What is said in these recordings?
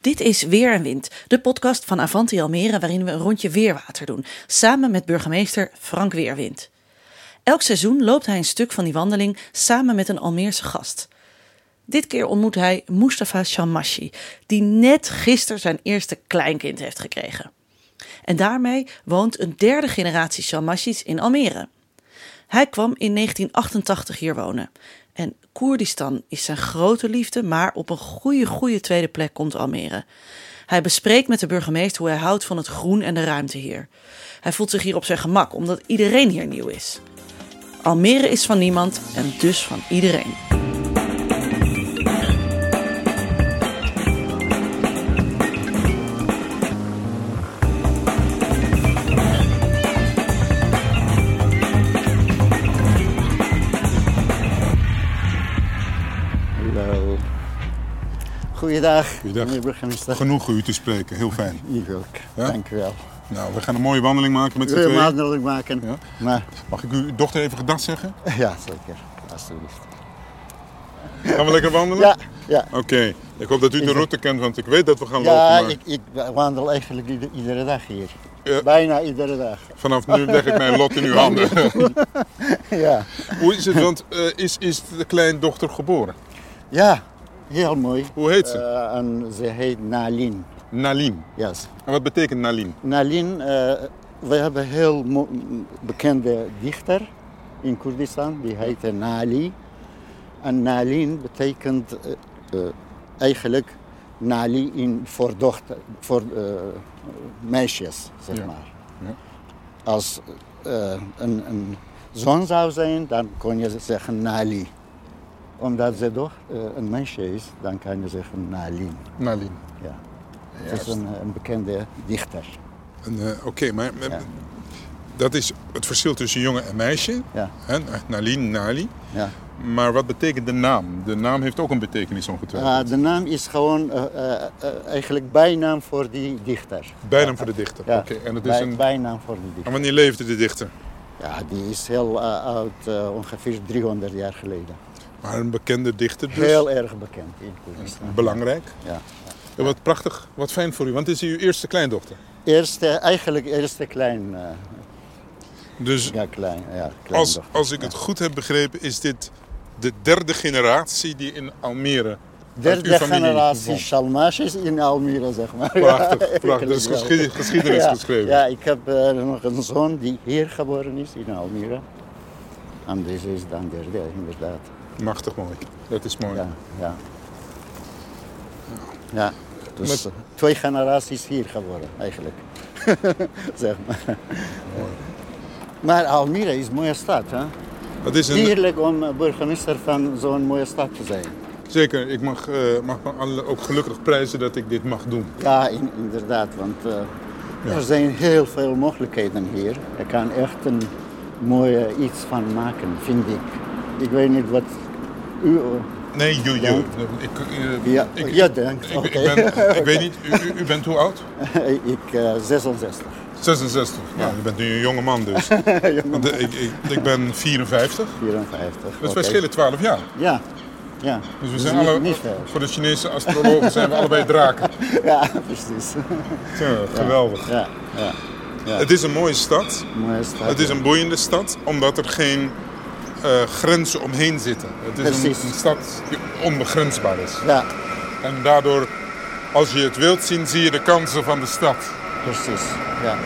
Dit is Weer en Wind, de podcast van Avanti Almere waarin we een rondje weerwater doen, samen met burgemeester Frank Weerwind. Elk seizoen loopt hij een stuk van die wandeling samen met een Almeerse gast. Dit keer ontmoet hij Mustafa Shalmashi, die net gisteren zijn eerste kleinkind heeft gekregen. En daarmee woont een derde generatie Shalmashis in Almere. Hij kwam in 1988 hier wonen. Koerdistan is zijn grote liefde, maar op een goede, goede tweede plek komt Almere. Hij bespreekt met de burgemeester hoe hij houdt van het groen en de ruimte hier. Hij voelt zich hier op zijn gemak, omdat iedereen hier nieuw is. Almere is van niemand en dus van iedereen. Goeiedag, Goeiedag. meneer burgemeester. Genoeg u te spreken, heel fijn. Hier ook, Ja? dank u wel. Nou, we gaan een mooie wandeling maken met z'n tweeën. maandelijk maken? Ja. Maar, Mag ik uw dochter even gedag zeggen? ja, zeker. Alsjeblieft. Gaan we lekker wandelen? Ja, ja. Oké, ik hoop dat u de route kent, want ik weet dat we gaan Ja, lopen. Maar ik, ik wandel eigenlijk ieder- iedere dag hier. Ja. Bijna iedere dag. vanaf nu leg ik mijn lot in uw handen. Ja. Hoe is het, want eh, is, is de kleindochter geboren? ja, heel mooi. Hoe heet ze? Eh, en ze heet Nalin. Nalim. Yes. En wat betekent Nalim? Nalin, eh, we hebben een heel bekende dichter in Koerdistan, die heet Nali. En Nalin betekent eh, eigenlijk Nali in voor, dochter, voor meisjes, zeg Ja. maar. Ja. Als een, een zoon zou zijn, dan kon je zeggen Nali. Omdat ze toch eh, een meisje is, dan kan je zeggen Nalin. Nalim. Ja. Het is een, eh, een bekende dichter. En, eh, Oké, maar Ja. dat is het verschil tussen jongen en meisje. Ja. Hè? Nalim, Nali. Ja. Maar wat betekent de naam? De naam heeft ook een betekenis ongetwijfeld. Ja, de naam is gewoon eigenlijk bijnaam voor die dichter. Bijnaam voor de dichter. Ja, Oké, en het is bij- een... bijnaam voor En dichter. wanneer leefde de dichter? Ja, die is heel oud, ongeveer 300 jaar geleden. Maar een bekende dichter dus. Heel erg bekend in Koerdistan. Belangrijk. Ja. Ja, wat prachtig, wat fijn voor u, want is uw eerste kleindochter. Eerste, eigenlijk eerste klein, eh, Dus ja, klein, ja, als, als ik het goed heb begrepen, is dit de derde generatie die in Almere Derde generatie. Shalmashes in Almere, zeg maar. Prachtig, prachtig. Dat is geschied- geschiedenis ja, geschreven. Ja, ik heb eh, nog een zoon die hier geboren is, in Almere. En deze is dan derde, inderdaad. Machtig mooi. Dat is mooi. Ja, ja. Ja, dus Met- twee generaties hier geworden, eigenlijk. zeg maar. Maar Almere is een mooie stad, hè? Het is een, Heerlijk om burgemeester van zo'n mooie stad te zijn. zeker, ik mag, eh, mag me alle ook gelukkig prijzen dat ik dit mag doen. Ja, in- inderdaad, want eh, Ja. er zijn heel veel mogelijkheden hier. Je kan echt een mooie iets van maken, vind ik. Ik weet niet wat u... eh, Nee, joe, Ja. joe. Ik, eh, Ja, ik, ja, denkt. ik, Oké. ik, ben, ik weet niet, u, u- bent hoe oud? ik eh 66. 66. Nou, u bent nu een jonge man dus. Want, eh, ik, ik, ik ben 54. 54. Dus oké. wij schelen 12 jaar. Ja, ja. Dus we Dus zijn niet- alle, niet voor de Chinese astrologen zijn we allebei draken. Ja, precies. Ja, geweldig. Ja, ja. ja. Het is een mooie stad. Mooie stad. Het is een boeiende stad, omdat er geen eh, grenzen omheen zitten. Het is een, Precies. een stad die onbegrensbaar is. Ja, En daardoor, als je het wilt zien, zie je de kansen van de stad. precies. Ja?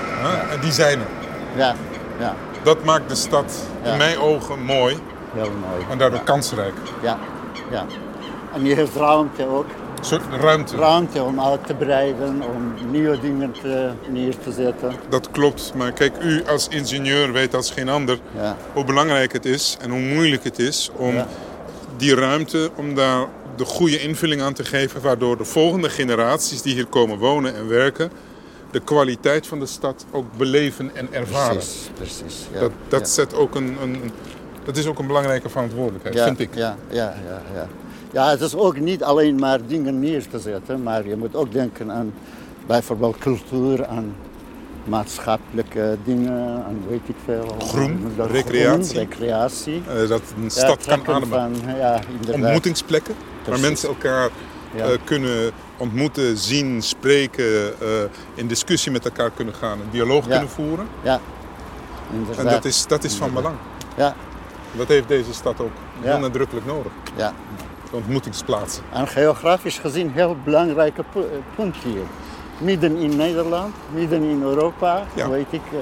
En die zijn er. ja, ja. Dat maakt de stad Ja. in mijn ogen mooi Heel mooi. en daardoor kansrijk. Ja, ja. En je heeft ruimte ook. Een soort ruimte. Ruimte om uit te breiden, om nieuwe dingen te, neer te zetten. Dat klopt, maar kijk, u als ingenieur weet als geen ander Ja, hoe belangrijk het is en hoe moeilijk het is om Ja. die ruimte, om daar de goede invulling aan te geven, waardoor de volgende generaties die hier komen wonen en werken, de kwaliteit van de stad ook beleven en ervaren. precies. precies ja, Dat, dat, zet ook een, een, dat is ook een belangrijke verantwoordelijkheid, vind ik. Ja, ja, ja, ja. Ja, het is ook niet alleen maar dingen neer te zetten, maar je moet ook denken aan bijvoorbeeld cultuur, aan maatschappelijke dingen, aan weet ik veel. Groen, Dat recreatie. Groen, recreatie. Eh, dat een Ja, stad kan ademen. Van, ja, inderdaad. Ontmoetingsplekken waar mensen elkaar Ja. eh, kunnen ontmoeten, zien, spreken, eh, in discussie met elkaar kunnen gaan, een dialoog kunnen voeren. Ja, En dat is, dat is van belang. Ja, Dat heeft deze stad ook heel nadrukkelijk nodig. ja. De ontmoetingsplaatsen. En geografisch gezien heel belangrijke pu- eh, punt hier. Midden in Nederland, midden in Europa, Ja. weet ik, eh,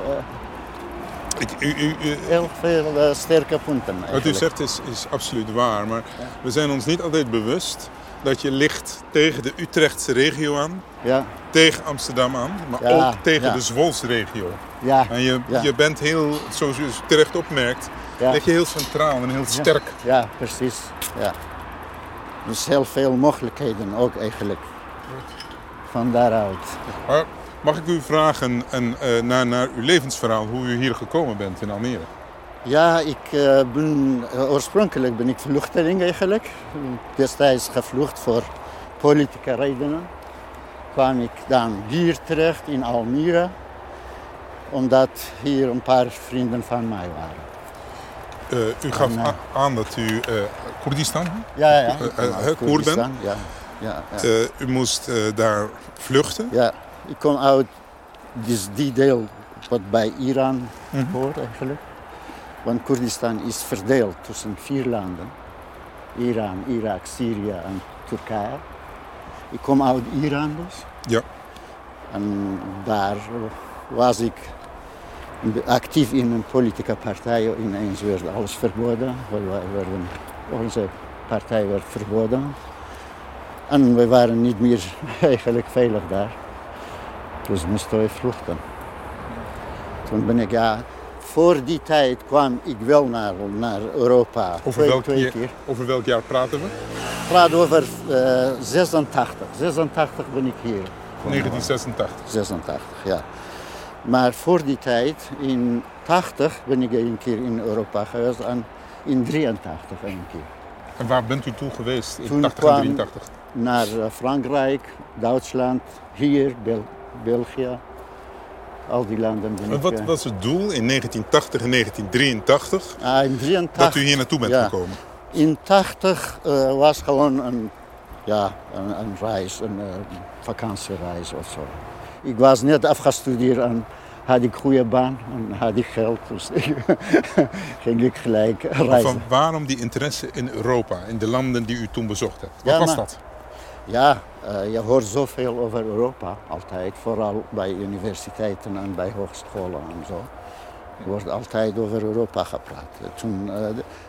Ik, u, u, u- heel veel eh, sterke punten wat u eigenlijk. zegt is, is absoluut waar, maar we zijn ons niet altijd bewust dat je ligt tegen de Utrechtse regio aan, Ja, tegen Amsterdam aan, maar Ja, ook tegen ja. de Zwolsregio. ja, En je, je bent heel, zoals u terecht opmerkt, ja. lig je heel centraal en heel sterk. Ja, precies. Ja. Dus heel veel mogelijkheden ook eigenlijk. Van daaruit. Maar mag ik u vragen en, eh, naar, naar uw levensverhaal, hoe u hier gekomen bent in Almere? Ja, ik eh, ben eh, oorspronkelijk ben ik vluchteling eigenlijk. Destijds gevlucht voor politieke redenen. Kwam ik dan hier terecht in Almere, omdat hier een paar vrienden van mij waren. Eh, u gaf En, aan dat u eh Koerdistan, Ja, ja. Eh, ik kom eh, uit hè, Koer bent? Koerdistan, Ja, ja, ja. eh, u moest eh, daar vluchten. Ja, ik kom uit dus die deel wat bij Iran Mhm. hoort eigenlijk. Want Koerdistan is verdeeld tussen vier landen. Iran, Irak, Syrië en Turkije. Ik kom uit Iran dus. Ja. En daar was ik actief in een politieke partij. Ineens werd alles verboden. Wij werden, onze partij werd verboden. En we waren niet meer eigenlijk veilig daar. Dus moesten we vluchten. Toen ben ik, ja, voor die tijd kwam ik wel naar, naar Europa. Over welk, twee jaar, keer. over welk jaar praten we? Ik praat over eh 86. 86 ben ik hier. 1986. 86, ja. Maar voor die tijd, in 80 ben ik een keer in Europa geweest en in 83 een keer. En waar bent u toe geweest in Toen 80 en kwam- 83? Naar eh, Frankrijk, Duitsland, hier, Bel- België. Al die landen ben En ik... wat eh, was het doel in 1980 en 1983 ah, in 83, dat u hier naartoe bent ja. gekomen? In 80 eh, was gewoon een, ja, een, een reis, een eh, vakantiereis of zo. Ik was net afgestudeerd en had ik goede baan en had ik geld. Dus ging ik gelijk reizen. Van waarom die interesse in Europa, in de landen die u toen bezocht hebt? Wat Ja, was maar- dat? Ja, eh, je hoort zoveel over Europa altijd. Vooral bij universiteiten en bij hogescholen en zo. Er wordt altijd over Europa gepraat. Toen eh,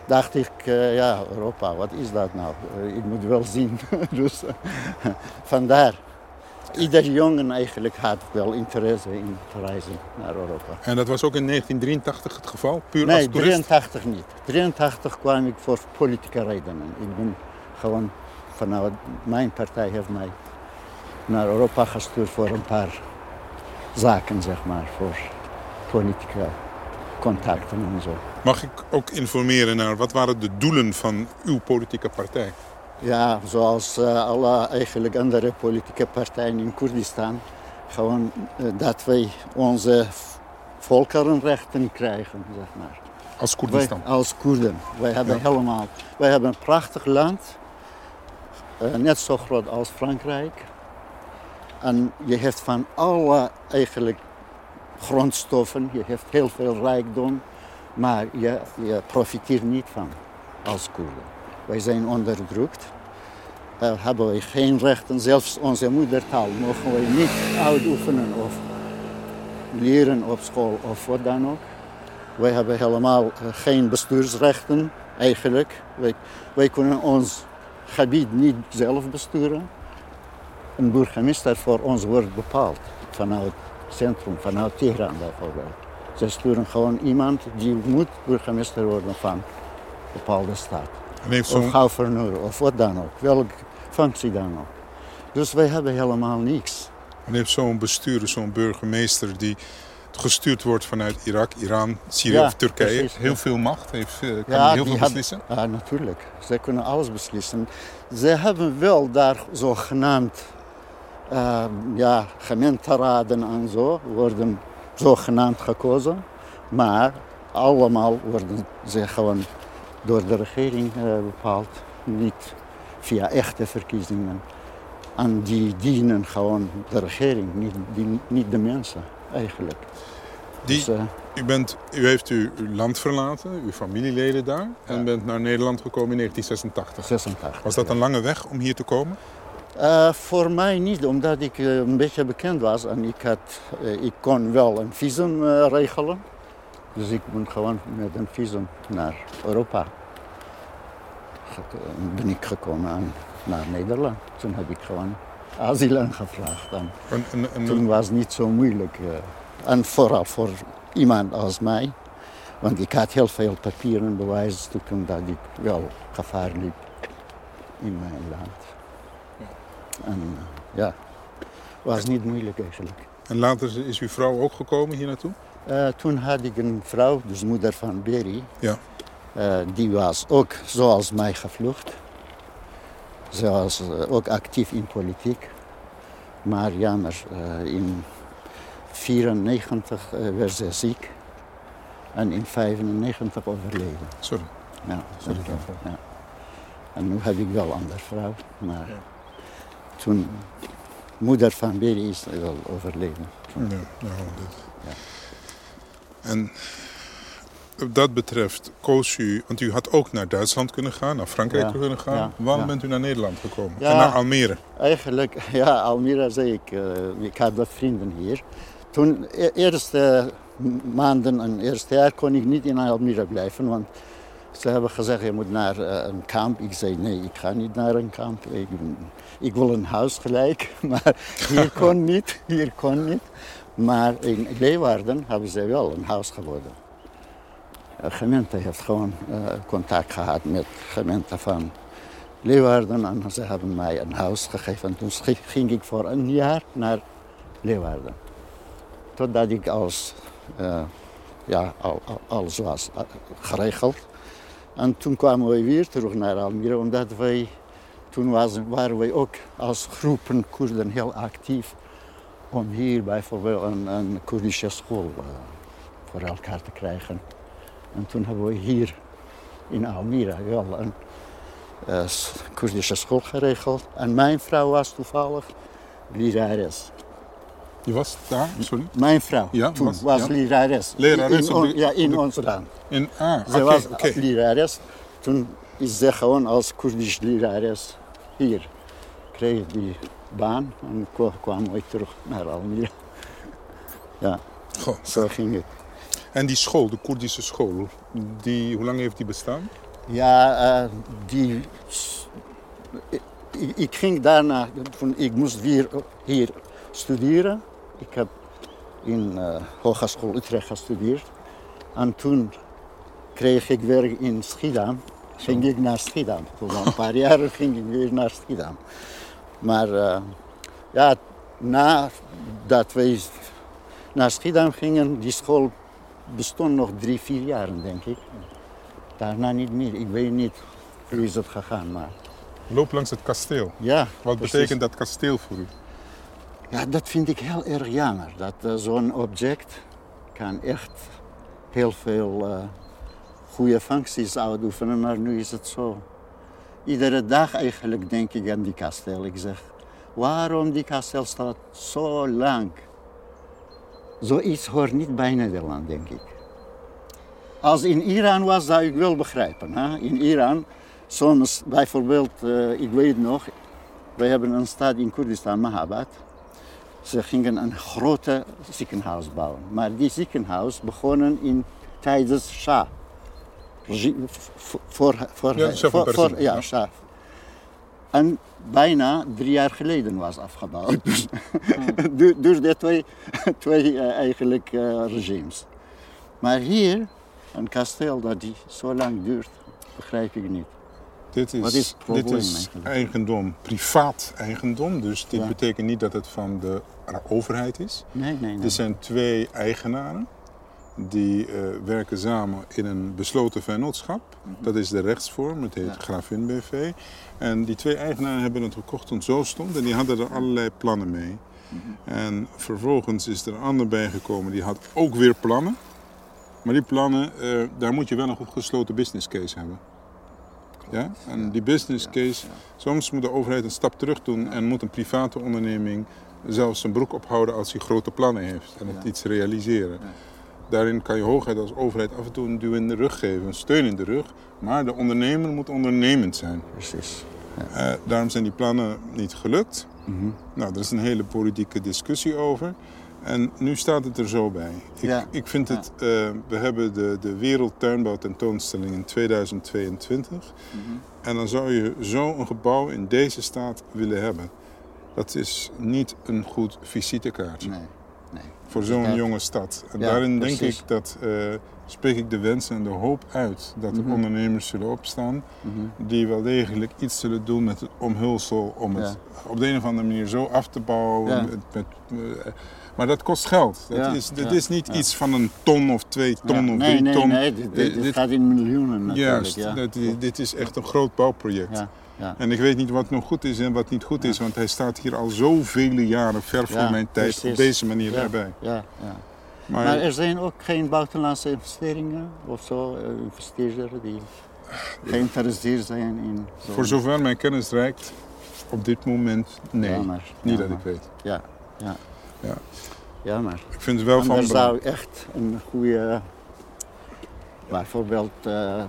dacht ik, eh, ja, Europa, wat is dat nou? Ik moet wel zien. dus vandaar. Ieder jongen eigenlijk had wel interesse in reizen naar Europa. En dat was ook in 1983 het geval? Puur Nee, als toerist? 83 niet. 83 kwam ik voor politieke redenen. Ik ben gewoon vanuit mijn partij heeft mij naar Europa gestuurd voor een paar zaken, zeg maar, voor politieke contacten en zo. Mag ik ook informeren naar wat waren de doelen van uw politieke partij? Ja, zoals eh, alle eigenlijk andere politieke partijen in Koerdistan, gewoon eh, dat wij onze volkerenrechten krijgen, zeg maar. Als Koerdistan? Wij als Koerden. Wij hebben Ja. helemaal. Wij hebben een prachtig land. eh, net zo groot als Frankrijk. En je hebt van alle eigenlijk grondstoffen. Je hebt heel veel rijkdom. Maar je, je profiteert niet van als Koerden. Wij zijn onderdrukt. Uh, hebben wij geen rechten. Zelfs onze moedertaal mogen wij niet uitoefenen of leren op school of wat dan ook. Wij hebben helemaal eh, geen bestuursrechten eigenlijk. Wij, kunnen ons gebied niet zelf besturen. Een burgemeester voor ons wordt bepaald vanuit het centrum, vanuit Teheran bijvoorbeeld. Ze sturen gewoon iemand die moet burgemeester worden van een bepaalde stad. Heeft Of zo'n gouverneur of wat dan ook. Welke functie dan ook. Dus wij hebben helemaal niks. en heeft zo'n bestuurder, zo'n burgemeester die gestuurd wordt vanuit Irak, Iran, Syrië Ja, of Turkije, precies, heel veel macht, heeft, eh, kan Ja, heel veel had- beslissen. Ja, natuurlijk. Ze kunnen alles beslissen. Ze hebben wel daar zogenaamd uh, ja, gemeenteraden en zo worden zogenaamd gekozen. Maar allemaal worden ze gewoon door de regering eh, bepaald. Niet via echte verkiezingen. En die dienen gewoon de regering, niet, die, niet de mensen eigenlijk. Die, Dus, eh, u, bent, u heeft uw, uw land verlaten, uw familieleden daar, en bent naar Nederland gekomen in 1986. 86. Was dat een lange weg om hier te komen? Eh, voor mij niet, omdat ik een beetje bekend was en ik, had, ik kon wel een visum regelen. Dus ik ben gewoon met een visum naar Europa. Ben ik gekomen en naar Nederland. Toen heb ik gewoon asiel aangevraagd. En een- toen was het niet zo moeilijk. eh. en vooral voor iemand als mij. Want ik had heel veel papieren en bewijsstukken dat ik wel gevaar liep in mijn land. En eh, ja, was niet moeilijk eigenlijk. en later is uw vrouw ook gekomen hier naartoe? Eh, toen had ik een vrouw, dus moeder van Berry. Ja. Eh, die was ook zoals mij gevlucht. Ze was eh, ook actief in politiek. Maar jammer, in 1994 werd ze ziek. En in 1995 overleden. Sorry. Ja, Sorry ja. En nu heb ik wel een andere vrouw. Maar Ja. toen, moeder van Berry is wel overleden. Ja, nou, dit. Ja. En wat dat betreft koos u, want u had ook naar Duitsland kunnen gaan, naar Frankrijk Ja, kunnen gaan. ja, Waarom ja. bent u naar Nederland gekomen? Ja. En naar Almere? Eigenlijk, ja, Almere zei ik, eh, ik had wat vrienden hier. Toen, e- eerste maanden en eerste jaar kon ik niet in Almere blijven, want ze hebben gezegd, je moet naar eh, een kamp. Ik zei, nee, ik ga niet naar een kamp. Ik, ik wil een huis gelijk, maar hier kon niet, hier kon niet. Maar in Leeuwarden hebben ze wel een huis geworden. De gemeente heeft gewoon eh, contact gehad met de gemeente van Leeuwarden en ze hebben mij een huis gegeven. En toen ging ik voor een jaar naar Leeuwarden. Totdat ik eh, ja, al, al, alles was eh, geregeld. En toen kwamen we weer terug naar Almere, omdat wij, toen waren wij ook als groepen Koerden heel actief om hier bijvoorbeeld een, een Koerdische school eh, voor elkaar te krijgen. En toen hebben we hier in Almere wel een s- Koerdische school geregeld. En mijn vrouw was toevallig lerares. Je was daar, sorry? Mijn vrouw Ja, toen was- was, ja. lerares. Lerares in, on- ja, in de- ons land. In, ah, Ze was oké. lerares. Toen is ze gewoon als Koerdisch lerares hier. Kreeg die baan en kwa- kwamen we terug naar Almere. Ja, Goh. zo ging het. En die school, de Koerdische school, die, hoe lang heeft die bestaan? Ja, eh, die... Ik, ik ging daarna, ik moest weer hier studeren. Ik heb in eh Hogeschool Utrecht gestudeerd. En toen kreeg ik werk in Schiedam. Ging ik naar Schiedam. Toen een paar jaar ging ik weer naar Schiedam. Maar eh, ja, nadat wij naar Schiedam gingen, die school bestond nog drie, vier jaren, denk ik. Daarna niet meer. Ik weet niet hoe is het gegaan, maar Loop langs het kasteel. ja. Wat precies. betekent dat kasteel voor u? Ja, dat vind ik heel erg jammer. Dat eh, zo'n object kan echt heel veel eh, goede functies uitoefenen, maar nu is het zo. Iedere dag eigenlijk denk ik aan die kasteel. Ik zeg, waarom die kasteel staat zo lang? Zoiets hoort niet bij Nederland, denk ik. Als in Iran was, zou ik wel begrijpen. Hè? In Iran, soms bijvoorbeeld, eh, ik weet nog, we hebben een stad in Koerdistan, Mahabad. Ze gingen een grote ziekenhuis bouwen. Maar die ziekenhuis begonnen in tijdens Shah. Voor, voor, Ja, voor, voor- ja, ja. En bijna drie jaar geleden was afgebouwd. Dus door de twee, twee eh, eigenlijk eh, regimes. Maar hier, een kasteel dat die zo lang duurt, begrijp ik niet. Dit is, Wat is het probleem dit is eigendom, privaat eigendom. Dus dit Ja. betekent niet dat het van de overheid is. Nee, nee, nee. Er zijn twee eigenaren. Die eh, werken samen in een besloten vennootschap. Dat is de rechtsvorm, het heet Mhm. Ja. Grafin BV. En die twee eigenaren hebben het gekocht toen het zo stond. En die hadden er allerlei plannen mee. Mhm. En vervolgens is er een ander bijgekomen, die had ook weer plannen. Maar die plannen, eh, daar moet je wel een goed gesloten business case hebben. Ja? En die business case, soms moet de overheid een stap terug doen en moet een private onderneming zelfs zijn broek ophouden als hij grote plannen heeft en het iets realiseren. Daarin kan je hooguit als overheid af en toe een duw in de rug geven, een steun in de rug, maar de ondernemer moet ondernemend zijn. Precies. Eh, daarom zijn die plannen niet gelukt. Mhm. Nou, er is een hele politieke discussie over. En nu staat het er zo bij. Ik, Ja. ik vind het, eh, we hebben de, de Wereldtuinbouw tentoonstelling in 2022. Mhm. En dan zou je zo'n gebouw in deze staat willen hebben. Dat is niet een goed visitekaartje Nee, nee. voor zo'n jonge stad. En Ja, daarin denk ik dat, eh, spreek ik de wens en de hoop uit dat Mhm. de ondernemers zullen opstaan Mhm. die wel degelijk iets zullen doen met het omhulsel om het op de een of andere manier zo af te bouwen. Met, met, eh, maar dat kost geld. Dat Ja, is, dit ja, is niet ja. iets van een ton of twee ton of nee, drie nee, ton. nee, dit, Eh, dit dit- gaat in miljoenen natuurlijk. Juist, dat- dit is echt een groot bouwproject. Ja. En ik weet niet wat nog goed is en wat niet goed is, want hij staat hier al zoveel jaren ver voor Ja, mijn tijd op deze manier erbij. Ja, ja. Maar, Maar er zijn ook geen buitenlandse investeringen of zo, eh, investeerders die geïnteresseerd zijn in. zo'n- voor zover mijn kennis reikt, op dit moment nee. Niet dat ik weet. Ja, ja. Ja. Ja, maar. Ik vind het wel van er belang. zou echt een goede, bijvoorbeeld, eh,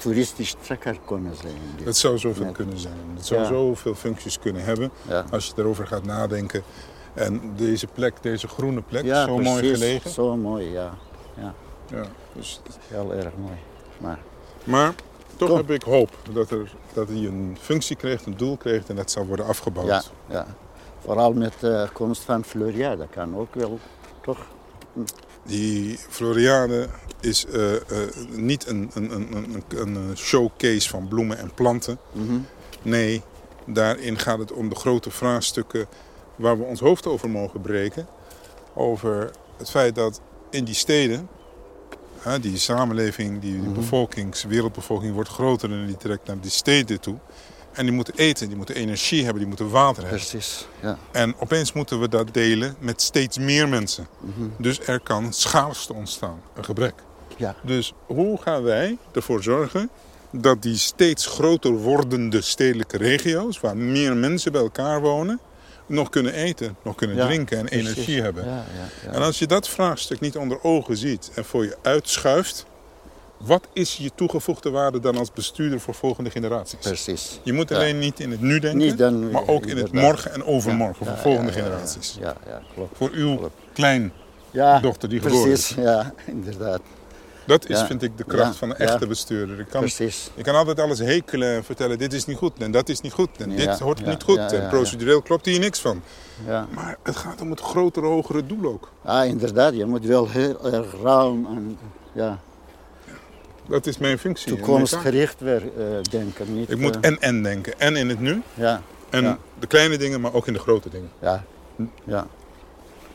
toeristisch trekker kunnen zijn. dit. Het zou zoveel kunnen zijn. Het zou Ja. zoveel functies kunnen hebben Ja. als je erover gaat nadenken. En deze plek, deze groene plek, Ja, zo mooi gelegen. Zo mooi, ja. ja. Ja, dus, Heel erg mooi. Maar maar toch Toch. heb ik hoop dat, er, dat hij een functie krijgt, een doel krijgt en dat zal worden afgebouwd. ja, ja. Vooral met de komst van Floria, dat kan ook wel, toch? Die Floriade is eh, eh, niet een, een, een, een, showcase van bloemen en planten. Mhm. Nee, daarin gaat het om de grote vraagstukken waar we ons hoofd over mogen breken. Over het feit dat in die steden, hè, die samenleving, die, die Mhm. bevolkings, wereldbevolking wordt groter en die trekt naar die steden toe. En die moeten eten, die moeten energie hebben, die moeten water hebben. Precies, ja. En opeens moeten we dat delen met steeds meer mensen. Mhm. Dus er kan schaarste ontstaan, een gebrek. Ja. Dus hoe gaan wij ervoor zorgen dat die steeds groter wordende stedelijke regio's, waar meer mensen bij elkaar wonen, nog kunnen eten, nog kunnen Ja, drinken en precies. energie hebben? Ja, ja, ja. En als je dat vraagstuk niet onder ogen ziet en voor je uitschuift, wat is je toegevoegde waarde dan als bestuurder voor volgende generaties? Precies. Je moet Ja. alleen niet in het nu denken, dan, maar ook in het morgen en overmorgen Ja, voor ja, volgende ja, ja, generaties. Ja, ja, klopt. Voor uw Klopt. kleindochter Ja, die geboren precies. is. Ja, inderdaad. Dat is, Ja. vind ik, de kracht Ja, van een ja. echte bestuurder. Ik kan, Precies. je kan altijd alles hekelen en vertellen, dit is niet goed en dat is niet goed en Ja, dit hoort ja, niet goed. ja, ja, en ja. procedureel klopt hier niks van. Ja. Maar het gaat om het grotere, hogere doel ook. Ah, inderdaad. Je moet wel heel erg ruim en ja, Dat is mijn functie. en toekomstgericht weer eh, denken. Niet, Ik moet eh, en-en denken. En in het nu. ja, En Ja. de kleine dingen, maar ook in de grote dingen. ja, ja,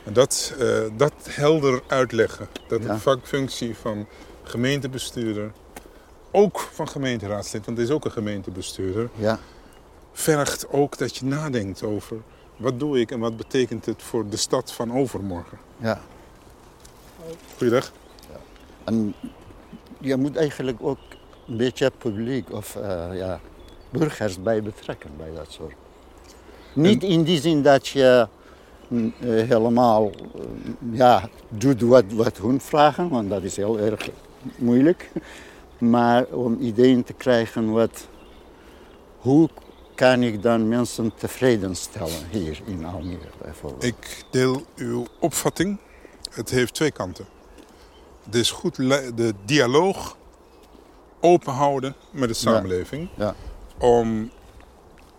En dat, eh, dat helder uitleggen. Dat Ja. de vakfunctie van gemeentebestuurder, ook van gemeenteraadslid, want het is ook een gemeentebestuurder, ja, vergt ook dat je nadenkt over wat doe ik en wat betekent het voor de stad van overmorgen. ja. Goeiedag. En je moet eigenlijk ook een beetje publiek of eh, ja, burgers bij betrekken bij dat soort. Niet in die zin dat je mm, eh, helemaal eh, ja, doet wat, wat hun vragen, want dat is heel erg moeilijk. Maar om ideeën te krijgen wat, hoe kan ik dan mensen tevreden stellen hier in Almere bijvoorbeeld. Ik deel uw opvatting. Het heeft twee kanten. Is goed de dialoog open houden met de samenleving. Ja. Om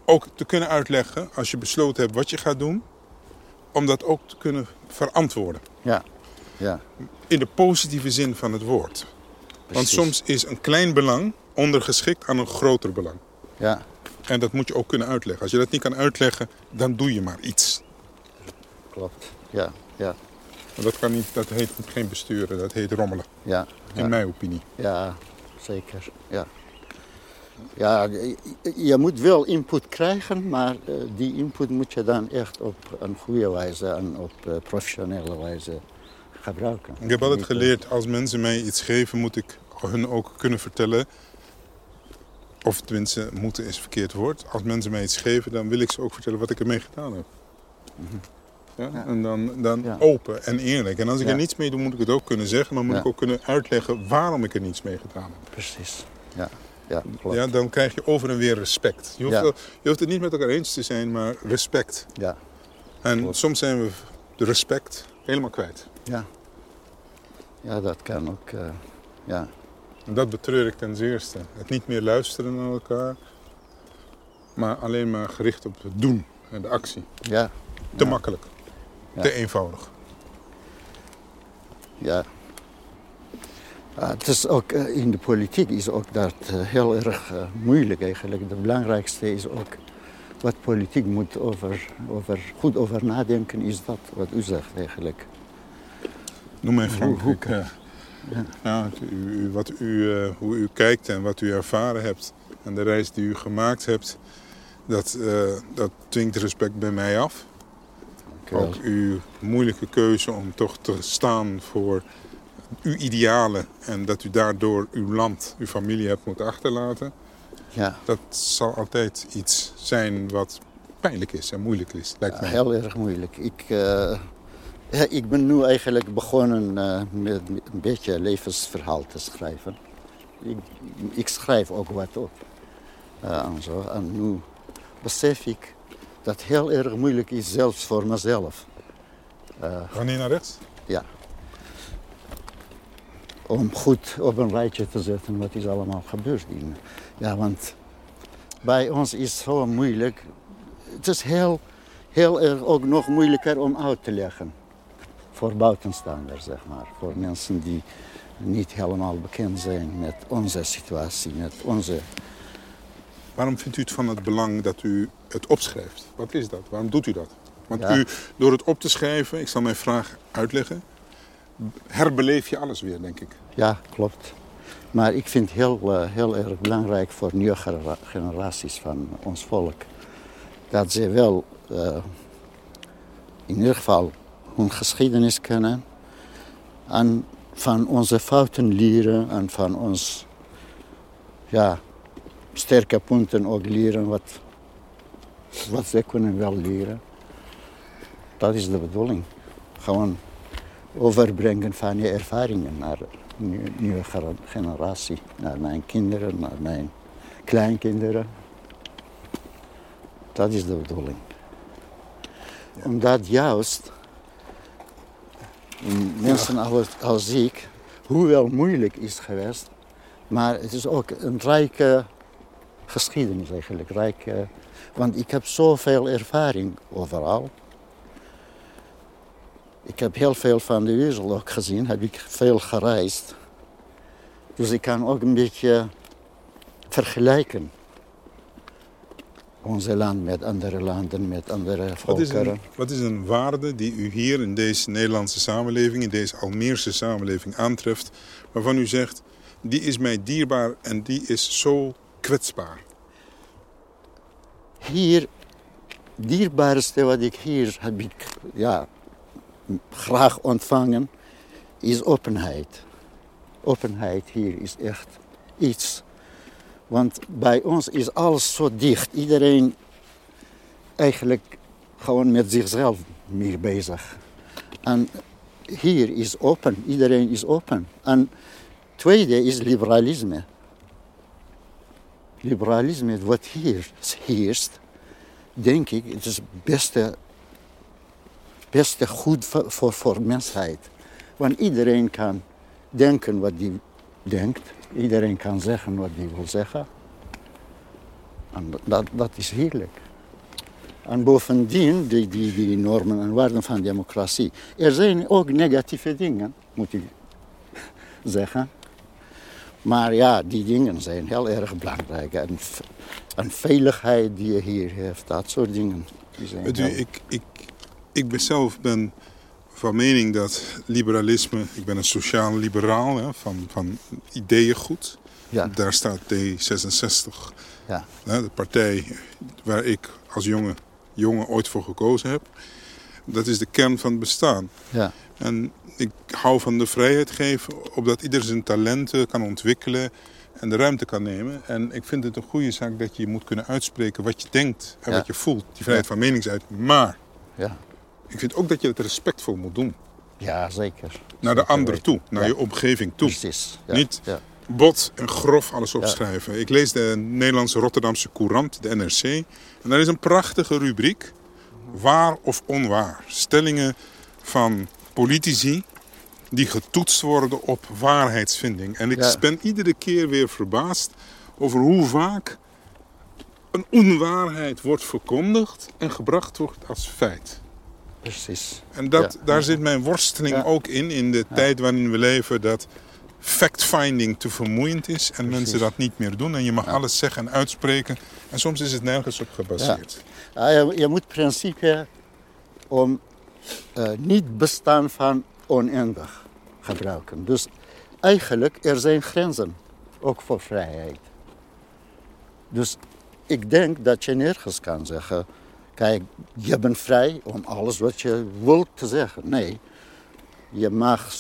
ook te kunnen uitleggen, als je besloten hebt wat je gaat doen, om dat ook te kunnen verantwoorden. Ja, ja. In de positieve zin van het woord. Want soms is een klein belang ondergeschikt aan een groter belang. Ja, En dat moet je ook kunnen uitleggen. Als je dat niet kan uitleggen, dan doe je maar iets. klopt. Ja, ja, Maar dat, kan niet, dat heet geen besturen, dat heet rommelen. ja. In ja. mijn opinie. Ja, zeker. Ja. Ja, je, moet wel input krijgen, maar eh, die input moet je dan echt op een goede wijze en op eh, professionele wijze gebruiken. Ik heb altijd eh, geleerd, als mensen mij iets geven, moet ik hun ook kunnen vertellen of tenminste, moeten is verkeerd woord. Als mensen mij iets geven, dan wil ik ze ook vertellen wat ik ermee gedaan heb. Ja? Ja. En dan, dan Ja. open en eerlijk. En als ik er niets mee doe, moet ik het ook kunnen zeggen. Maar moet ik ook kunnen uitleggen waarom ik er niets mee gedaan heb. Precies. Ja, ja klopt. Ja, dan krijg je over en weer respect. Je hoeft, wel- je hoeft het niet met elkaar eens te zijn, maar respect. Ja, En Klopt. soms zijn we de respect helemaal kwijt. ja. Ja, dat kan ook. eh, ja. En dat betreur ik ten zeerste. Het niet meer luisteren naar elkaar, maar alleen maar gericht op het doen en de actie. Ja, Te Ja. makkelijk, Ja. te eenvoudig. ja. Ah, het is ook eh, in de politiek is ook dat eh, heel erg eh, moeilijk eigenlijk. Het belangrijkste is ook wat politiek moet over, over, goed over nadenken, is dat wat u zegt eigenlijk. Noem mij Hoe- Frankrijk. hoe- ja. Het- u, wat u, hoe u kijkt en wat u ervaren hebt en de reis die u gemaakt hebt, dat, dat dwingt respect bij mij af. Ook uw moeilijke keuze om toch te staan voor uw idealen en dat u daardoor uw land, uw familie hebt moeten achterlaten. Ja, Dat zal altijd iets zijn wat pijnlijk is en moeilijk is, lijkt ja, mij. heel erg moeilijk. Ik, eh, ja, ik ben nu eigenlijk begonnen eh, met een beetje levensverhaal te schrijven. Ik, ik schrijf ook wat op. eh, en, zo. en nu besef ik dat heel erg moeilijk is, zelfs voor mezelf. Eh, Wanneer naar rechts? ja. Om goed op een rijtje te zetten wat is allemaal gebeurd. In. Ja, want bij ons is het zo moeilijk. Het is heel, heel erg ook nog moeilijker om uit te leggen. Voor buitenstaanders, zeg maar. Voor mensen die niet helemaal bekend zijn met onze situatie, met onze... Waarom vindt u het van het belang dat u het opschrijft? Wat is dat? Waarom doet u dat? Want Ja. u, door het op te schrijven, ik zal mijn vraag uitleggen, herbeleef je alles weer, denk ik. Ja, klopt. Maar ik vind het heel, eh, heel erg belangrijk voor nieuwe genera- generaties van ons volk. Dat ze wel eh, in ieder geval hun geschiedenis kennen. En van onze fouten leren en van ons ja, sterke punten ook leren wat, wat ze kunnen wel leren. Dat is de bedoeling. Gewoon overbrengen van je ervaringen naar de nieuwe, generatie. Naar mijn kinderen, naar mijn kleinkinderen. Dat is de bedoeling. Omdat juist mensen als, als ik, hoewel moeilijk is geweest, maar het is ook een rijke geschiedenis eigenlijk. Rijke, want ik heb zoveel ervaring overal. Ik heb heel veel van de wereld ook gezien, heb ik veel gereisd. Dus ik kan ook een beetje vergelijken. Onze land met andere landen, met andere Wat is, volkeren. een, wat is een waarde die u hier in deze Nederlandse samenleving, in deze Almeerse samenleving aantreft, waarvan u zegt, die is mij dierbaar en die is zo kwetsbaar? Hier, dierbaarste wat ik hier heb ja, graag ontvangen, is openheid. Openheid hier is echt iets. Want bij ons is alles zo dicht. Iedereen eigenlijk gewoon met zichzelf meer bezig. En hier is open, iedereen is open. En tweede is liberalisme. Liberalisme wat hier heerst, denk ik, het is het beste, beste goed voor, voor, mensheid. Want iedereen kan denken wat hij denkt. Iedereen kan zeggen wat hij wil zeggen. En dat, dat is heerlijk. En bovendien, die, die, die normen en waarden van democratie. Er zijn ook negatieve dingen, moet ik zeggen. Maar ja, die dingen zijn heel erg belangrijk. En, veiligheid die je hier heeft, dat soort dingen. Die zijn Weet u, heel- ik, ik, ik ben zelf ben van mening dat liberalisme, ik ben een sociaal liberaal hè, van, van ideeëngoed. ja, Daar staat D66, ja, hè, de partij waar ik als jonge, jongen ooit voor gekozen heb. Dat is de kern van het bestaan. ja, En ik hou van de vrijheid geven, opdat ieder zijn talenten kan ontwikkelen En de ruimte kan nemen. En ik vind het een goede zaak dat je moet kunnen uitspreken wat je denkt en Ja. wat je voelt. Die vrijheid van meningsuiting. Maar Ja, ik vind ook dat je het respectvol moet doen. ja zeker. Naar de Zeker ander weten. toe, naar je omgeving toe. Precies. Niet Ja. bot en grof alles opschrijven. Ik lees de Nederlandse Rotterdamse Courant, de NRC. En daar is een prachtige rubriek. Waar of onwaar. Stellingen van politici die getoetst worden op waarheidsvinding. En ik Ja. ben iedere keer weer verbaasd over hoe vaak een onwaarheid wordt verkondigd en gebracht wordt als feit. Precies. En dat, Ja. daar zit mijn worsteling Ja. ook in, in de tijd waarin we leven, dat fact-finding te vermoeiend is en mensen dat niet meer doen. En je mag alles zeggen en uitspreken. En soms is het nergens op gebaseerd. Ja, je, je moet principe om eh, niet bestaan van oneindig gebruiken. Dus eigenlijk, er zijn grenzen, ook voor vrijheid. Dus ik denk dat je nergens kan zeggen, kijk, je bent vrij om alles wat je wilt te zeggen. Nee, je mag,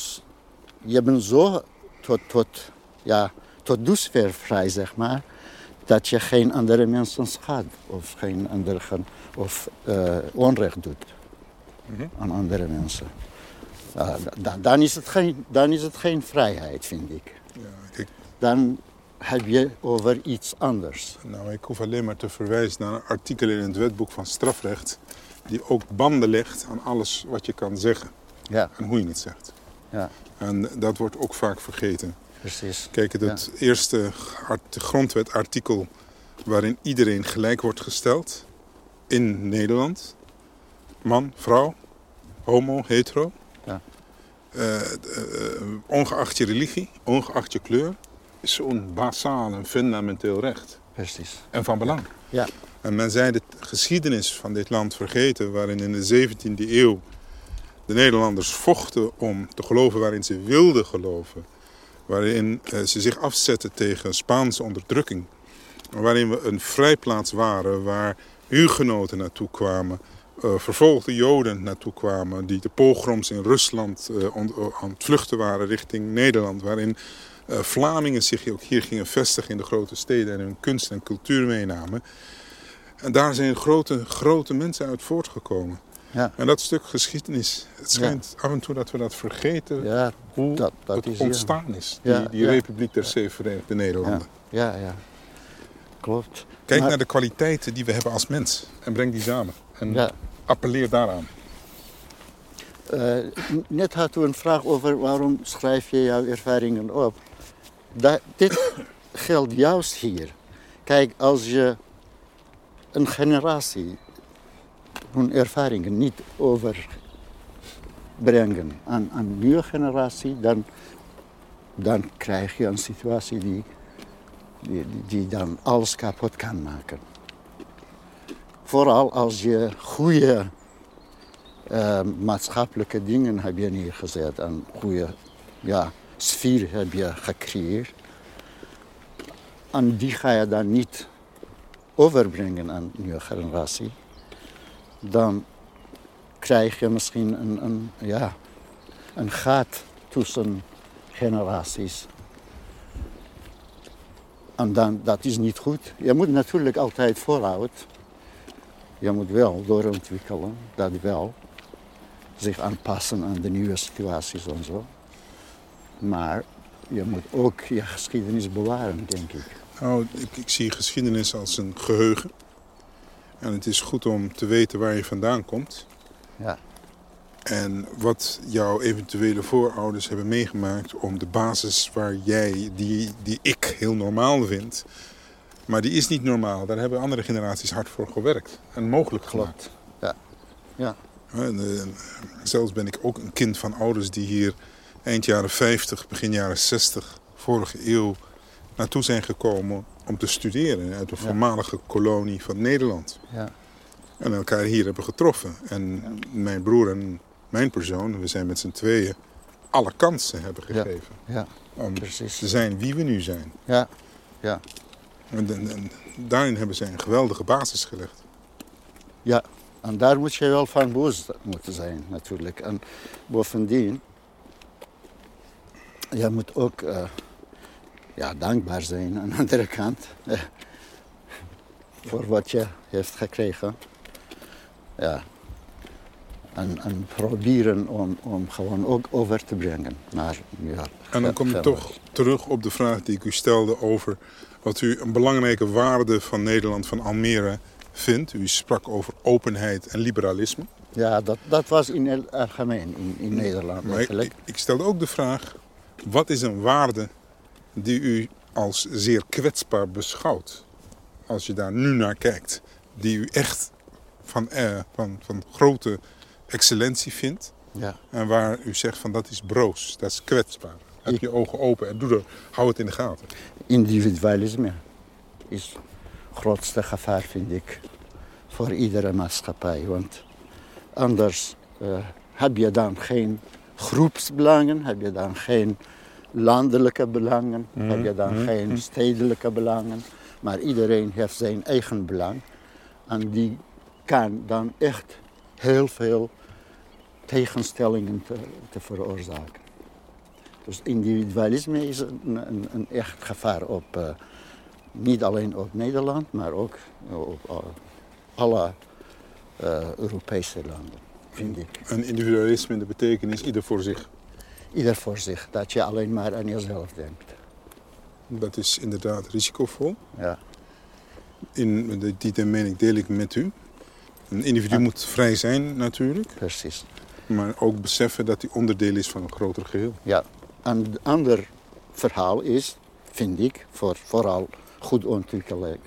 je bent zo tot, tot, ja, tot dusver vrij, zeg maar, dat je geen andere mensen schaadt of geen andere of eh, onrecht doet aan andere mensen. Ja, da- da- dan, is het geen, dan is het geen vrijheid, vind ik. Ja, ik, Dan heb je over iets anders. nou, ik hoef alleen maar te verwijzen naar een artikel in het wetboek van strafrecht. Die ook banden legt aan alles wat je kan zeggen Ja, en hoe je het zegt. ja En dat wordt ook vaak vergeten. precies. Kijk, het, het eerste art- grondwetartikel waarin iedereen gelijk wordt gesteld in Nederland. Man, vrouw, homo, hetero. Ja. Eh, eh, ongeacht je religie, ongeacht je kleur, is zo'n basaal en fundamenteel recht. Precies. En van belang. Ja, En men zei de geschiedenis van dit land vergeten, waarin in de 17e eeuw de Nederlanders vochten om te geloven waarin ze wilden geloven. Waarin eh, ze zich afzetten tegen Spaanse onderdrukking. Waarin we een vrijplaats waren waar hugenoten naartoe kwamen. Eh, vervolgde Joden naartoe kwamen. Die de pogroms in Rusland eh, eh, aan het vluchten waren richting Nederland. Waarin Vlamingen zich ook hier gingen vestigen in de grote steden en hun kunst en cultuur meenamen. En daar zijn grote, grote mensen uit voortgekomen. ja, En dat stuk geschiedenis, het schijnt af en toe dat we dat vergeten ja, hoe dat, dat het is ontstaan is. Die, die. Republiek der Zeven Verenigde Nederlanden. Ja, ja. Klopt. Kijk Maar- naar de kwaliteiten die we hebben als mens en breng die samen. En Ja. Appelleer daaraan. Eh, net hadden we een vraag over waarom schrijf je jouw ervaringen op. Dit geldt juist hier. Kijk, als je een generatie hun ervaringen niet overbrengen aan aan een nieuwe generatie, dan, dan krijg je een situatie die, die, die dan alles kapot kan maken. Vooral als je goede eh, maatschappelijke dingen heb je neergezet en goede ja, sfeer heb je gecreëerd. En die ga je dan niet overbrengen aan de nieuwe generatie. Dan krijg je misschien een, een, ja, een gat tussen generaties. En dan, dat is niet goed. Je moet natuurlijk altijd vooruit. Je moet wel doorontwikkelen, dat wel zich aanpassen aan de nieuwe situaties en zo. Maar je moet ook je geschiedenis bewaren, denk ik. Nou, ik, ik zie geschiedenis als een geheugen. En het is goed om te weten waar je vandaan komt. Ja, En wat jouw eventuele voorouders hebben meegemaakt om de basis waar jij, die, die ik heel normaal vind. Maar die is niet normaal. Daar hebben andere generaties hard voor gewerkt. En mogelijk gemaakt. ja. Ja, En, eh, zelfs ben ik ook een kind van ouders die hier eind jaren 50, begin jaren 60, vorige eeuw naartoe zijn gekomen om te studeren uit een Ja. voormalige kolonie van Nederland. ja, En elkaar hier hebben getroffen. En mijn broer en mijn persoon, we zijn met z'n tweeën, alle kansen hebben gegeven. ja, Om precies. te zijn wie we nu zijn. Ja, ja, En, en- en daarin hebben zij een geweldige basis gelegd. ja. En daar moet je wel van bewust moeten zijn, natuurlijk. En bovendien, je moet ook, eh, ja, dankbaar zijn aan de andere kant. eh, voor wat je heeft gekregen. Ja. En, en proberen om, om gewoon ook over te brengen. Maar, ja, En dan kom je toch terug op de vraag die ik u stelde over wat u een belangrijke waarde van Nederland, van Almere vindt. U sprak over openheid en liberalisme. Ja, dat, dat was in het algemeen in, in Nederland Maar ik, ik stelde ook de vraag, wat is een waarde die u als zeer kwetsbaar beschouwt? Als je daar nu naar kijkt. Die u echt van, eh, van, van grote excellentie vindt. Ja. En waar u zegt van dat is broos, dat is kwetsbaar. Heb je ogen open en doe er, hou het in de gaten. Individualisme is het grootste gevaar, vind ik, voor iedere maatschappij. Want anders eh, heb je dan geen groepsbelangen, heb je dan geen landelijke belangen, heb je dan geen stedelijke belangen. Maar iedereen heeft zijn eigen belang. En die kan dan echt heel veel tegenstellingen te, te veroorzaken. Dus individualisme is een, een, een echt gevaar op, eh, niet alleen op Nederland, maar ook op eh, alle eh, Europese landen, vind ik. Een individualisme in de betekenis ieder voor zich. Ieder voor zich, dat je alleen maar aan jezelf denkt. Dat is inderdaad risicovol. Ja, In, die, die mening deel ik met u. Een individu Ja. moet vrij zijn natuurlijk. precies. Maar ook beseffen dat hij onderdeel is van een groter geheel. Ja. Een ander verhaal is, vind ik, voor vooral goed ontwikkelde,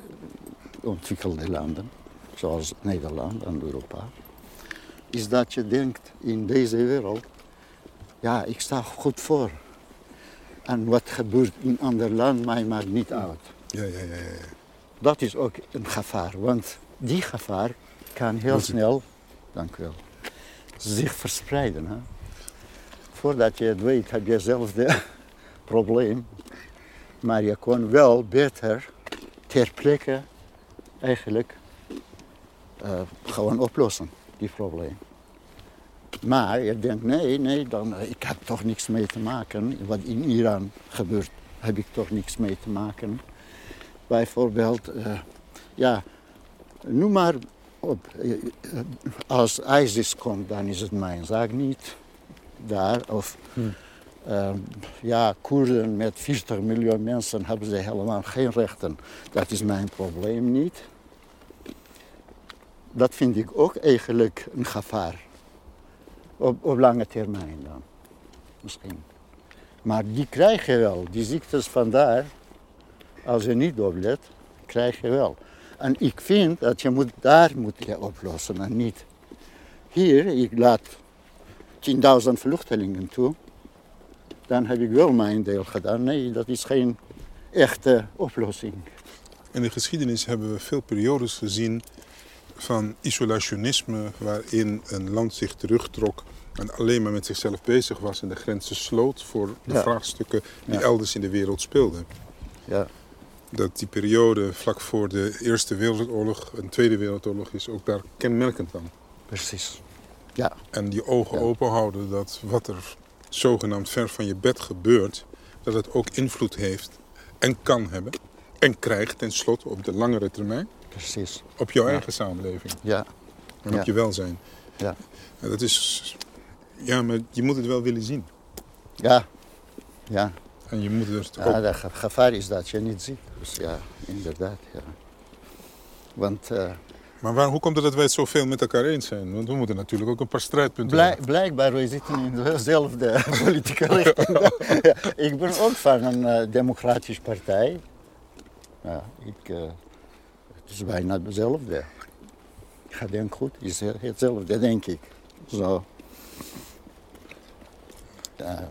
ontwikkelde landen, zoals Nederland en Europa, is dat je denkt in deze wereld, ja, ik sta goed voor. En wat gebeurt in een ander land, mij maakt niet uit. Ja, ja, ja. ja. Dat is ook een gevaar, want die gevaar kan heel snel, dank u wel, zich verspreiden. Hè? Voordat je het weet, heb je zelf het probleem. Maar je kon wel beter ter plekke eigenlijk eh, gewoon oplossen, die probleem. Maar je denkt, nee, nee, dan, eh, ik heb toch niks mee te maken. Wat in Iran gebeurt, heb ik toch niks mee te maken. Bijvoorbeeld, eh, ja, noem maar op. Als ISIS komt, dan is het mijn zaak niet daar. Of eh, ja, Koerden met 40 miljoen mensen hebben ze helemaal geen rechten. Dat is mijn probleem niet. Dat vind ik ook eigenlijk een gevaar. Op, op lange termijn dan, misschien. Maar die krijg je wel, die ziektes vandaar, als je niet oplet, krijg je wel. En ik vind dat je moet, daar moet je oplossen en niet hier. Ik laat 10.000 vluchtelingen toe. Dan heb ik wel mijn deel gedaan. Nee, dat is geen echte oplossing. In de geschiedenis hebben we veel periodes gezien van isolationisme, waarin een land zich terugtrok en alleen maar met zichzelf bezig was en de grenzen sloot voor de Ja. vraagstukken die Ja. elders in de wereld speelden. Ja, Dat die periode vlak voor de Eerste Wereldoorlog, een Tweede Wereldoorlog, is ook daar kenmerkend aan. precies. Ja, En die ogen Ja. open houden dat wat er zogenaamd ver van je bed gebeurt, dat het ook invloed heeft en kan hebben en krijgt tenslotte op de langere termijn precies. op jouw Ja. eigen samenleving Ja, en Ja. op je welzijn. ja. En dat is, ja, maar je moet het wel willen zien. Ja, ja. En je moet het ja ook. het ge- gevaar is dat je niet ziet. Dus ja, inderdaad. Ja. Want eh, Maar waar, hoe komt het dat wij het zoveel met elkaar eens zijn? Want we moeten natuurlijk ook een paar strijdpunten Blijk, hebben. blijkbaar, we zitten in dezelfde politieke richting. Ja, ik ben ook van een eh, democratische partij. Ja, ik, eh, het is bijna hetzelfde. Ik ga denken goed, het is hetzelfde, denk ik. Zo. Ja,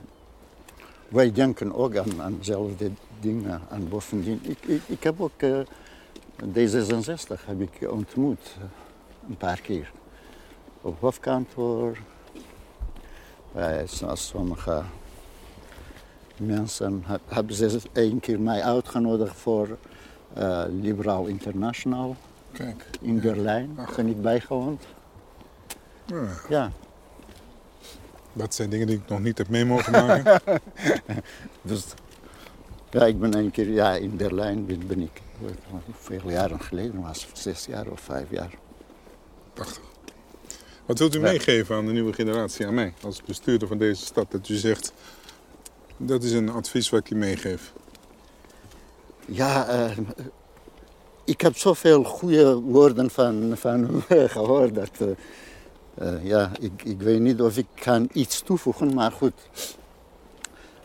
wij denken ook aan, aan dezelfde dingen. En bovendien, ik, ik, ik heb ook eh, D66 heb ik ontmoet een paar keer op hoofdkantoor. Bij so- sommige mensen heb- hebben ze één keer mij uitgenodigd voor eh, Liberaal International Kijk. in Berlijn. Daar ben ik bijgewoond. Ja, Ja, dat zijn dingen die ik nog niet heb mee mogen maken. dus Ja, ik ben een keer ja, in Berlijn ben, ben ik veel jaren geleden was, zes jaar of vijf jaar. Prachtig. Wat wilt u Ja. meegeven aan de nieuwe generatie, aan mij, als bestuurder van deze stad? Dat u zegt, dat is een advies wat ik je meegeef. Ja, eh, ik heb zoveel goede woorden van, van u gehoord. Dat, eh, eh, ja, ik, ik weet niet of ik kan iets toevoegen, maar goed.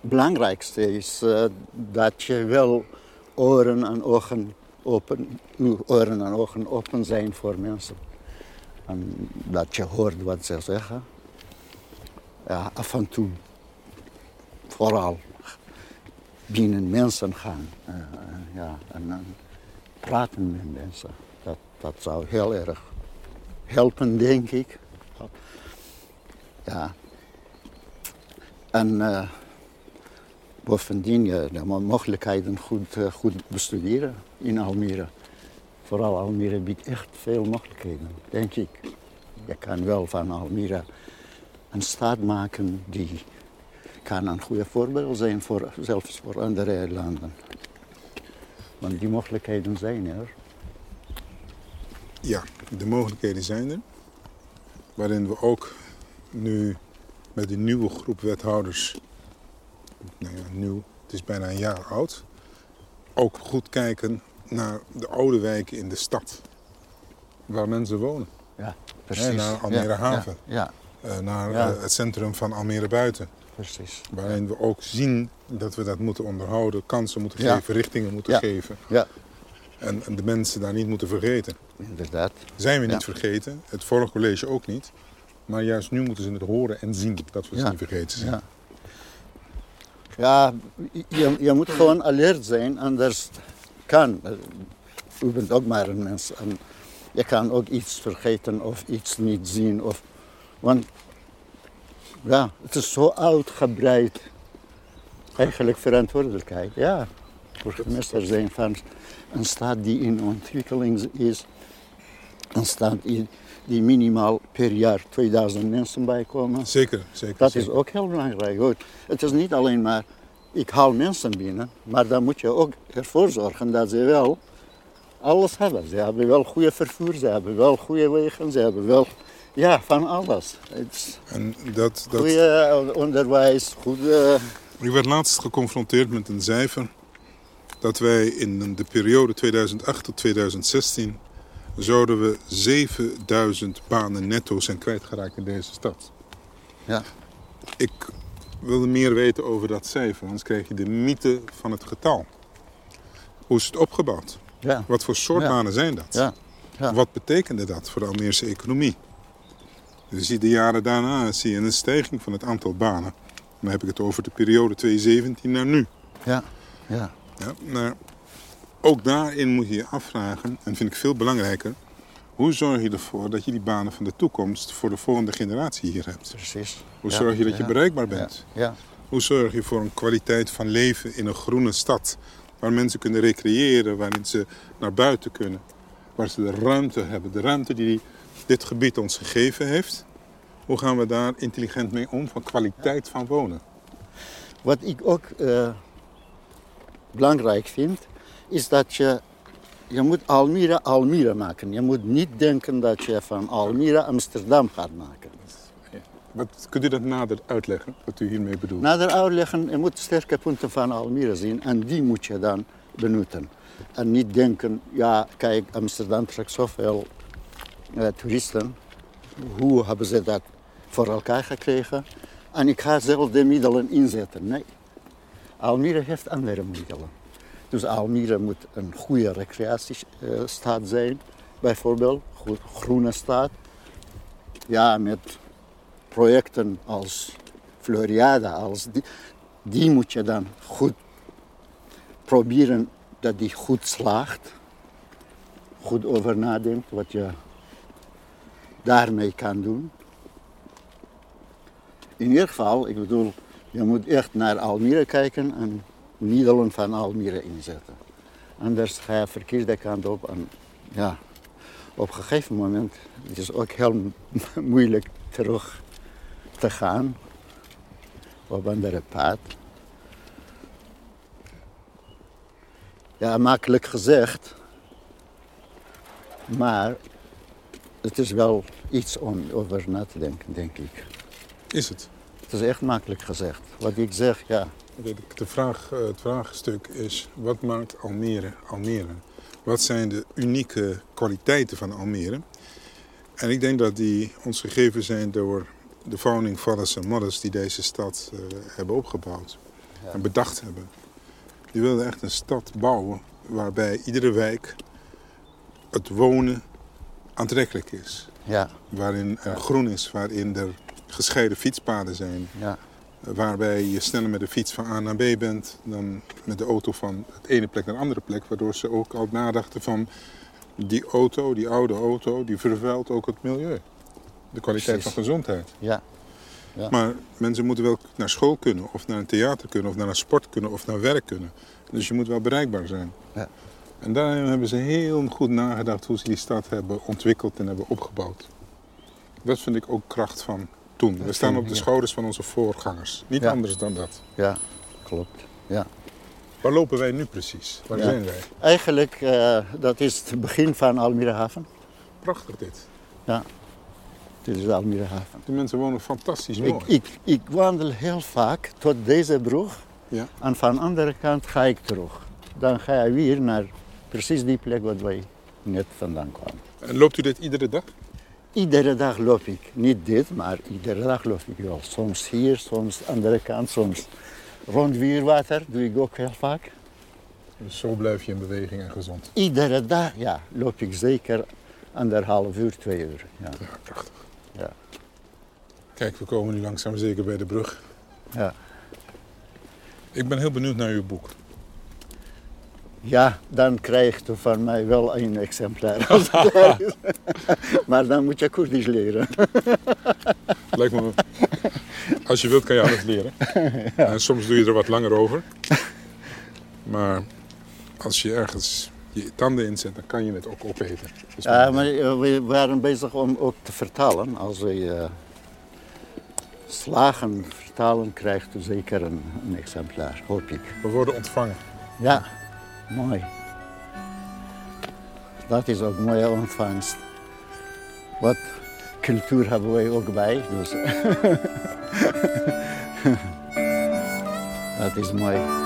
Belangrijkste is eh, dat je wel oren en ogen open, oren en ogen open zijn voor mensen. En dat je hoort wat ze zeggen. Ja, af en toe, vooral binnen mensen gaan. Eh, eh, ja, en dan praten met mensen. Dat, dat zou heel erg helpen, denk ik. Ja. En bovendien je de mo- mogelijkheden goed, eh, goed bestuderen in Almere. Vooral Almere biedt echt veel mogelijkheden, denk ik. Je kan wel van Almere een stad maken die kan een goede voorbeeld zijn, voor, zelfs voor andere landen. Want die mogelijkheden zijn er. Ja, de mogelijkheden zijn er. Waarin we ook nu met een nieuwe groep wethouders, nou ja, nieuw, het is bijna een jaar oud, ook goed kijken naar de oude wijken in de stad. Waar mensen wonen. Ja, precies. naar Almere Ja, Haven. Ja, Eh, naar eh, het centrum van Almere Buiten. precies. Waarin we ook zien dat we dat moeten onderhouden, kansen moeten geven, richtingen moeten geven. Ja, En, en de mensen daar niet moeten vergeten. inderdaad. Zijn we niet vergeten, het vorige college ook niet. Maar juist nu moeten ze het horen en zien dat we ze niet vergeten zijn. Ja, je, je moet gewoon alert zijn, anders kan. eh, U bent ook maar een mens. En je kan ook iets vergeten of iets niet zien. Of, want ja, het is zo uitgebreid. Eigenlijk verantwoordelijkheid. Ja, burgemeester zijn van een stad die in ontwikkeling is. Een stad die, die minimaal per jaar 2000 mensen bijkomen. Zeker, zeker. Dat is ook heel belangrijk. hoor. Het is niet alleen maar, ik haal mensen binnen, maar dan moet je ook ervoor zorgen dat ze wel alles hebben. Ze hebben wel goede vervoer, ze hebben wel goede wegen, ze hebben wel, ja, van alles. Het En dat, dat, goede onderwijs, goede, ik werd laatst geconfronteerd met een cijfer dat wij in de periode 2008 tot 2016 zouden we 7000 banen netto zijn kwijtgeraakt in deze stad. ja, Ik wilde meer weten over dat cijfer, anders krijg je de mythe van het getal. Hoe is het opgebouwd? ja, Wat voor soort Ja. banen zijn dat? ja. ja. Wat betekende dat voor de Almeerse economie? Je ziet de jaren daarna zie je een stijging van het aantal banen. Dan heb ik het over de periode 2017 naar nu. ja, ja. Ja, maar ook daarin moet je je afvragen, en vind ik veel belangrijker, hoe zorg je ervoor dat je die banen van de toekomst voor de volgende generatie hier hebt? precies. Hoe Ja, zorg je dat je ja, bereikbaar ja, bent? Ja, Hoe zorg je voor een kwaliteit van leven in een groene stad? Waar mensen kunnen recreëren, waarin ze naar buiten kunnen. Waar ze de ruimte hebben. De ruimte die dit gebied ons gegeven heeft. Hoe gaan we daar intelligent mee om van kwaliteit van wonen? Wat ik ook eh, belangrijk vind, is dat je, je moet Almere Almere maken. Je moet niet denken dat je van Almere Amsterdam gaat maken. Wat, kunt u dat nader uitleggen, wat u hiermee bedoelt? Nader uitleggen, je moet sterke punten van Almere zien en die moet je dan benutten. En niet denken, ja kijk, Amsterdam trekt zoveel eh, toeristen. Hoe hebben ze dat voor elkaar gekregen? En ik ga zelf de middelen inzetten. Nee, Almere heeft andere middelen. Dus Almere moet een goede recreatiestad zijn, bijvoorbeeld. Goed, groene stad. Ja, met projecten als Floriada, als die, die moet je dan goed proberen dat die goed slaagt. Goed over nadenkt wat je daarmee kan doen. In ieder geval, ik bedoel, je moet echt naar Almere kijken en middelen van Almere inzetten. Anders ga je verkeerde kant op en ja, op een gegeven moment het is ook heel moeilijk terug te gaan op een andere pad. Ja, makkelijk gezegd. Maar het is wel iets om over na te denken, denk ik. Is het? Het is echt makkelijk gezegd. Wat ik zeg, ja. De, vraag, eh, het vraagstuk is, wat maakt Almere Almere? Wat zijn de unieke kwaliteiten van Almere? En ik denk dat die ons gegeven zijn door de founding fathers en mothers die deze stad uh, hebben opgebouwd Ja. en bedacht hebben. Die wilden echt een stad bouwen waarbij iedere wijk het wonen aantrekkelijk is. Ja, Waarin er groen is, waarin er gescheiden fietspaden zijn. ja, Waarbij je sneller met de fiets van A naar B bent dan met de auto van het ene plek naar de andere plek. Waardoor ze ook al nadachten van die auto, die oude auto, die vervuilt ook het milieu. De kwaliteit Precies. van gezondheid. ja. Ja. Maar mensen moeten wel naar school kunnen, of naar een theater kunnen, of naar een sport kunnen, of naar werk kunnen. Dus je moet wel bereikbaar zijn. Ja. En daarin hebben ze heel goed nagedacht hoe ze die stad hebben ontwikkeld en hebben opgebouwd. Dat vind ik ook kracht van toen. We staan op de ja. schouders van onze voorgangers. Niet Ja. anders dan dat. ja, klopt. Ja. Waar lopen wij nu precies? Waar Ja. zijn wij? Eigenlijk, eh, dat is het begin van Almere Haven. Prachtig dit. Dit is de Almere Haven. De mensen wonen fantastisch mooi. Ik, ik, ik wandel heel vaak tot deze brug. Ja. En van de andere kant ga ik terug. Dan ga je weer naar precies die plek waar wij net vandaan kwamen. En loopt u dit iedere dag? Iedere dag loop ik. Niet dit, maar iedere dag loop ik wel. Soms hier, soms aan de andere kant, soms rond Wierwater doe ik ook heel vaak. Dus zo blijf je in beweging en gezond. Iedere dag ja, loop ik zeker anderhalf uur, twee uur. Ja. Ja, prachtig. Ja. Kijk, we komen nu langzaam zeker bij de brug. Ja. Ik ben heel benieuwd naar uw boek. Ja, dan krijg je van mij wel een exemplaar. als het is. maar dan moet je Koerdisch leren. Lijkt me... Als je wilt kan je alles leren. En soms doe je er wat langer over. Maar als je ergens je tanden inzet, dan kan je het ook opeten. Dus Ja, maar eh, we waren bezig om ook te vertalen. Als we eh, slagen vertalen, krijgt u zeker een, een exemplaar, hoop ik. We worden ontvangen. Ja, mooi. Dat is ook een mooie ontvangst. Wat cultuur hebben wij ook bij. Dus. dat is mooi.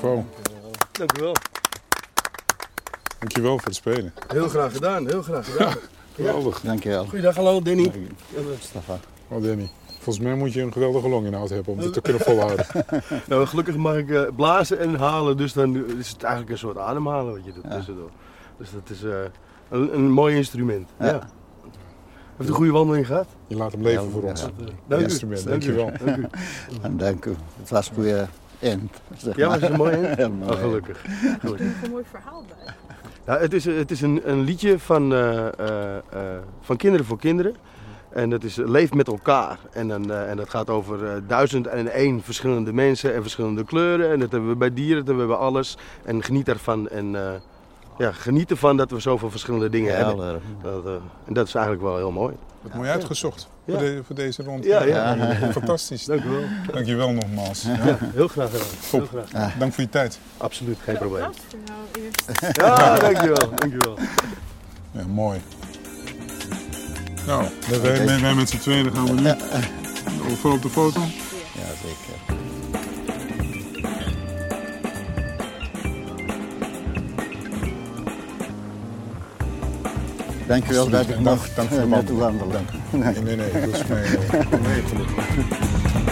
Bravo. Dank u wel. Dankjewel voor het spelen. Heel graag gedaan, heel graag gedaan. Geweldig. Dankjewel. Goeiedag, hallo Danny. Stefan. Oh Danny. Volgens mij moet je een geweldige longinhoud hebben om dit te kunnen volhouden. Nou, gelukkig mag ik eh, blazen en halen, dus dan is het eigenlijk een soort ademhalen wat je doet tussendoor. Dus dat is eh, een, een mooi instrument. Ja. Ja. Heeft een goede wandeling gehad? Je laat hem leven Ja, voor ja. ons. Dank u. Instrument, Dank u. dankjewel. Dank u. En dank u. Het was een goede end. zeg Ja, maar. was het mooi? Heel mooi. Oh, gelukkig. Er is een mooi verhaal bij. Ja, het is, het is een, een liedje van, eh, eh, eh, van Kinderen voor Kinderen. En dat is Leef met elkaar. En, dan, eh, en dat gaat over eh, duizend en één verschillende mensen en verschillende kleuren. En dat hebben we bij dieren, dat hebben we bij alles. En geniet ervan. En uh, ja, geniet ervan dat we zoveel verschillende dingen Heel hebben. erg. Dat, uh, en dat is eigenlijk wel heel mooi. Wat mooi uitgezocht Ja. Voor, de, voor deze rond. Ja, ja. Fantastisch. Dank u wel. Dankjewel nogmaals. Ja. Ja, heel graag gedaan. Heel graag. Dank voor je tijd. Absoluut, geen probleem. Applaus voor nou eerst. Ja, dankjewel. dankjewel. Ja, mooi. Nou, wij, wij, wij met z'n tweeën gaan we nu voor op de foto. Ja, zeker. Dankjewel dat ik Dank- dank u is mij. Nee, gelukkig.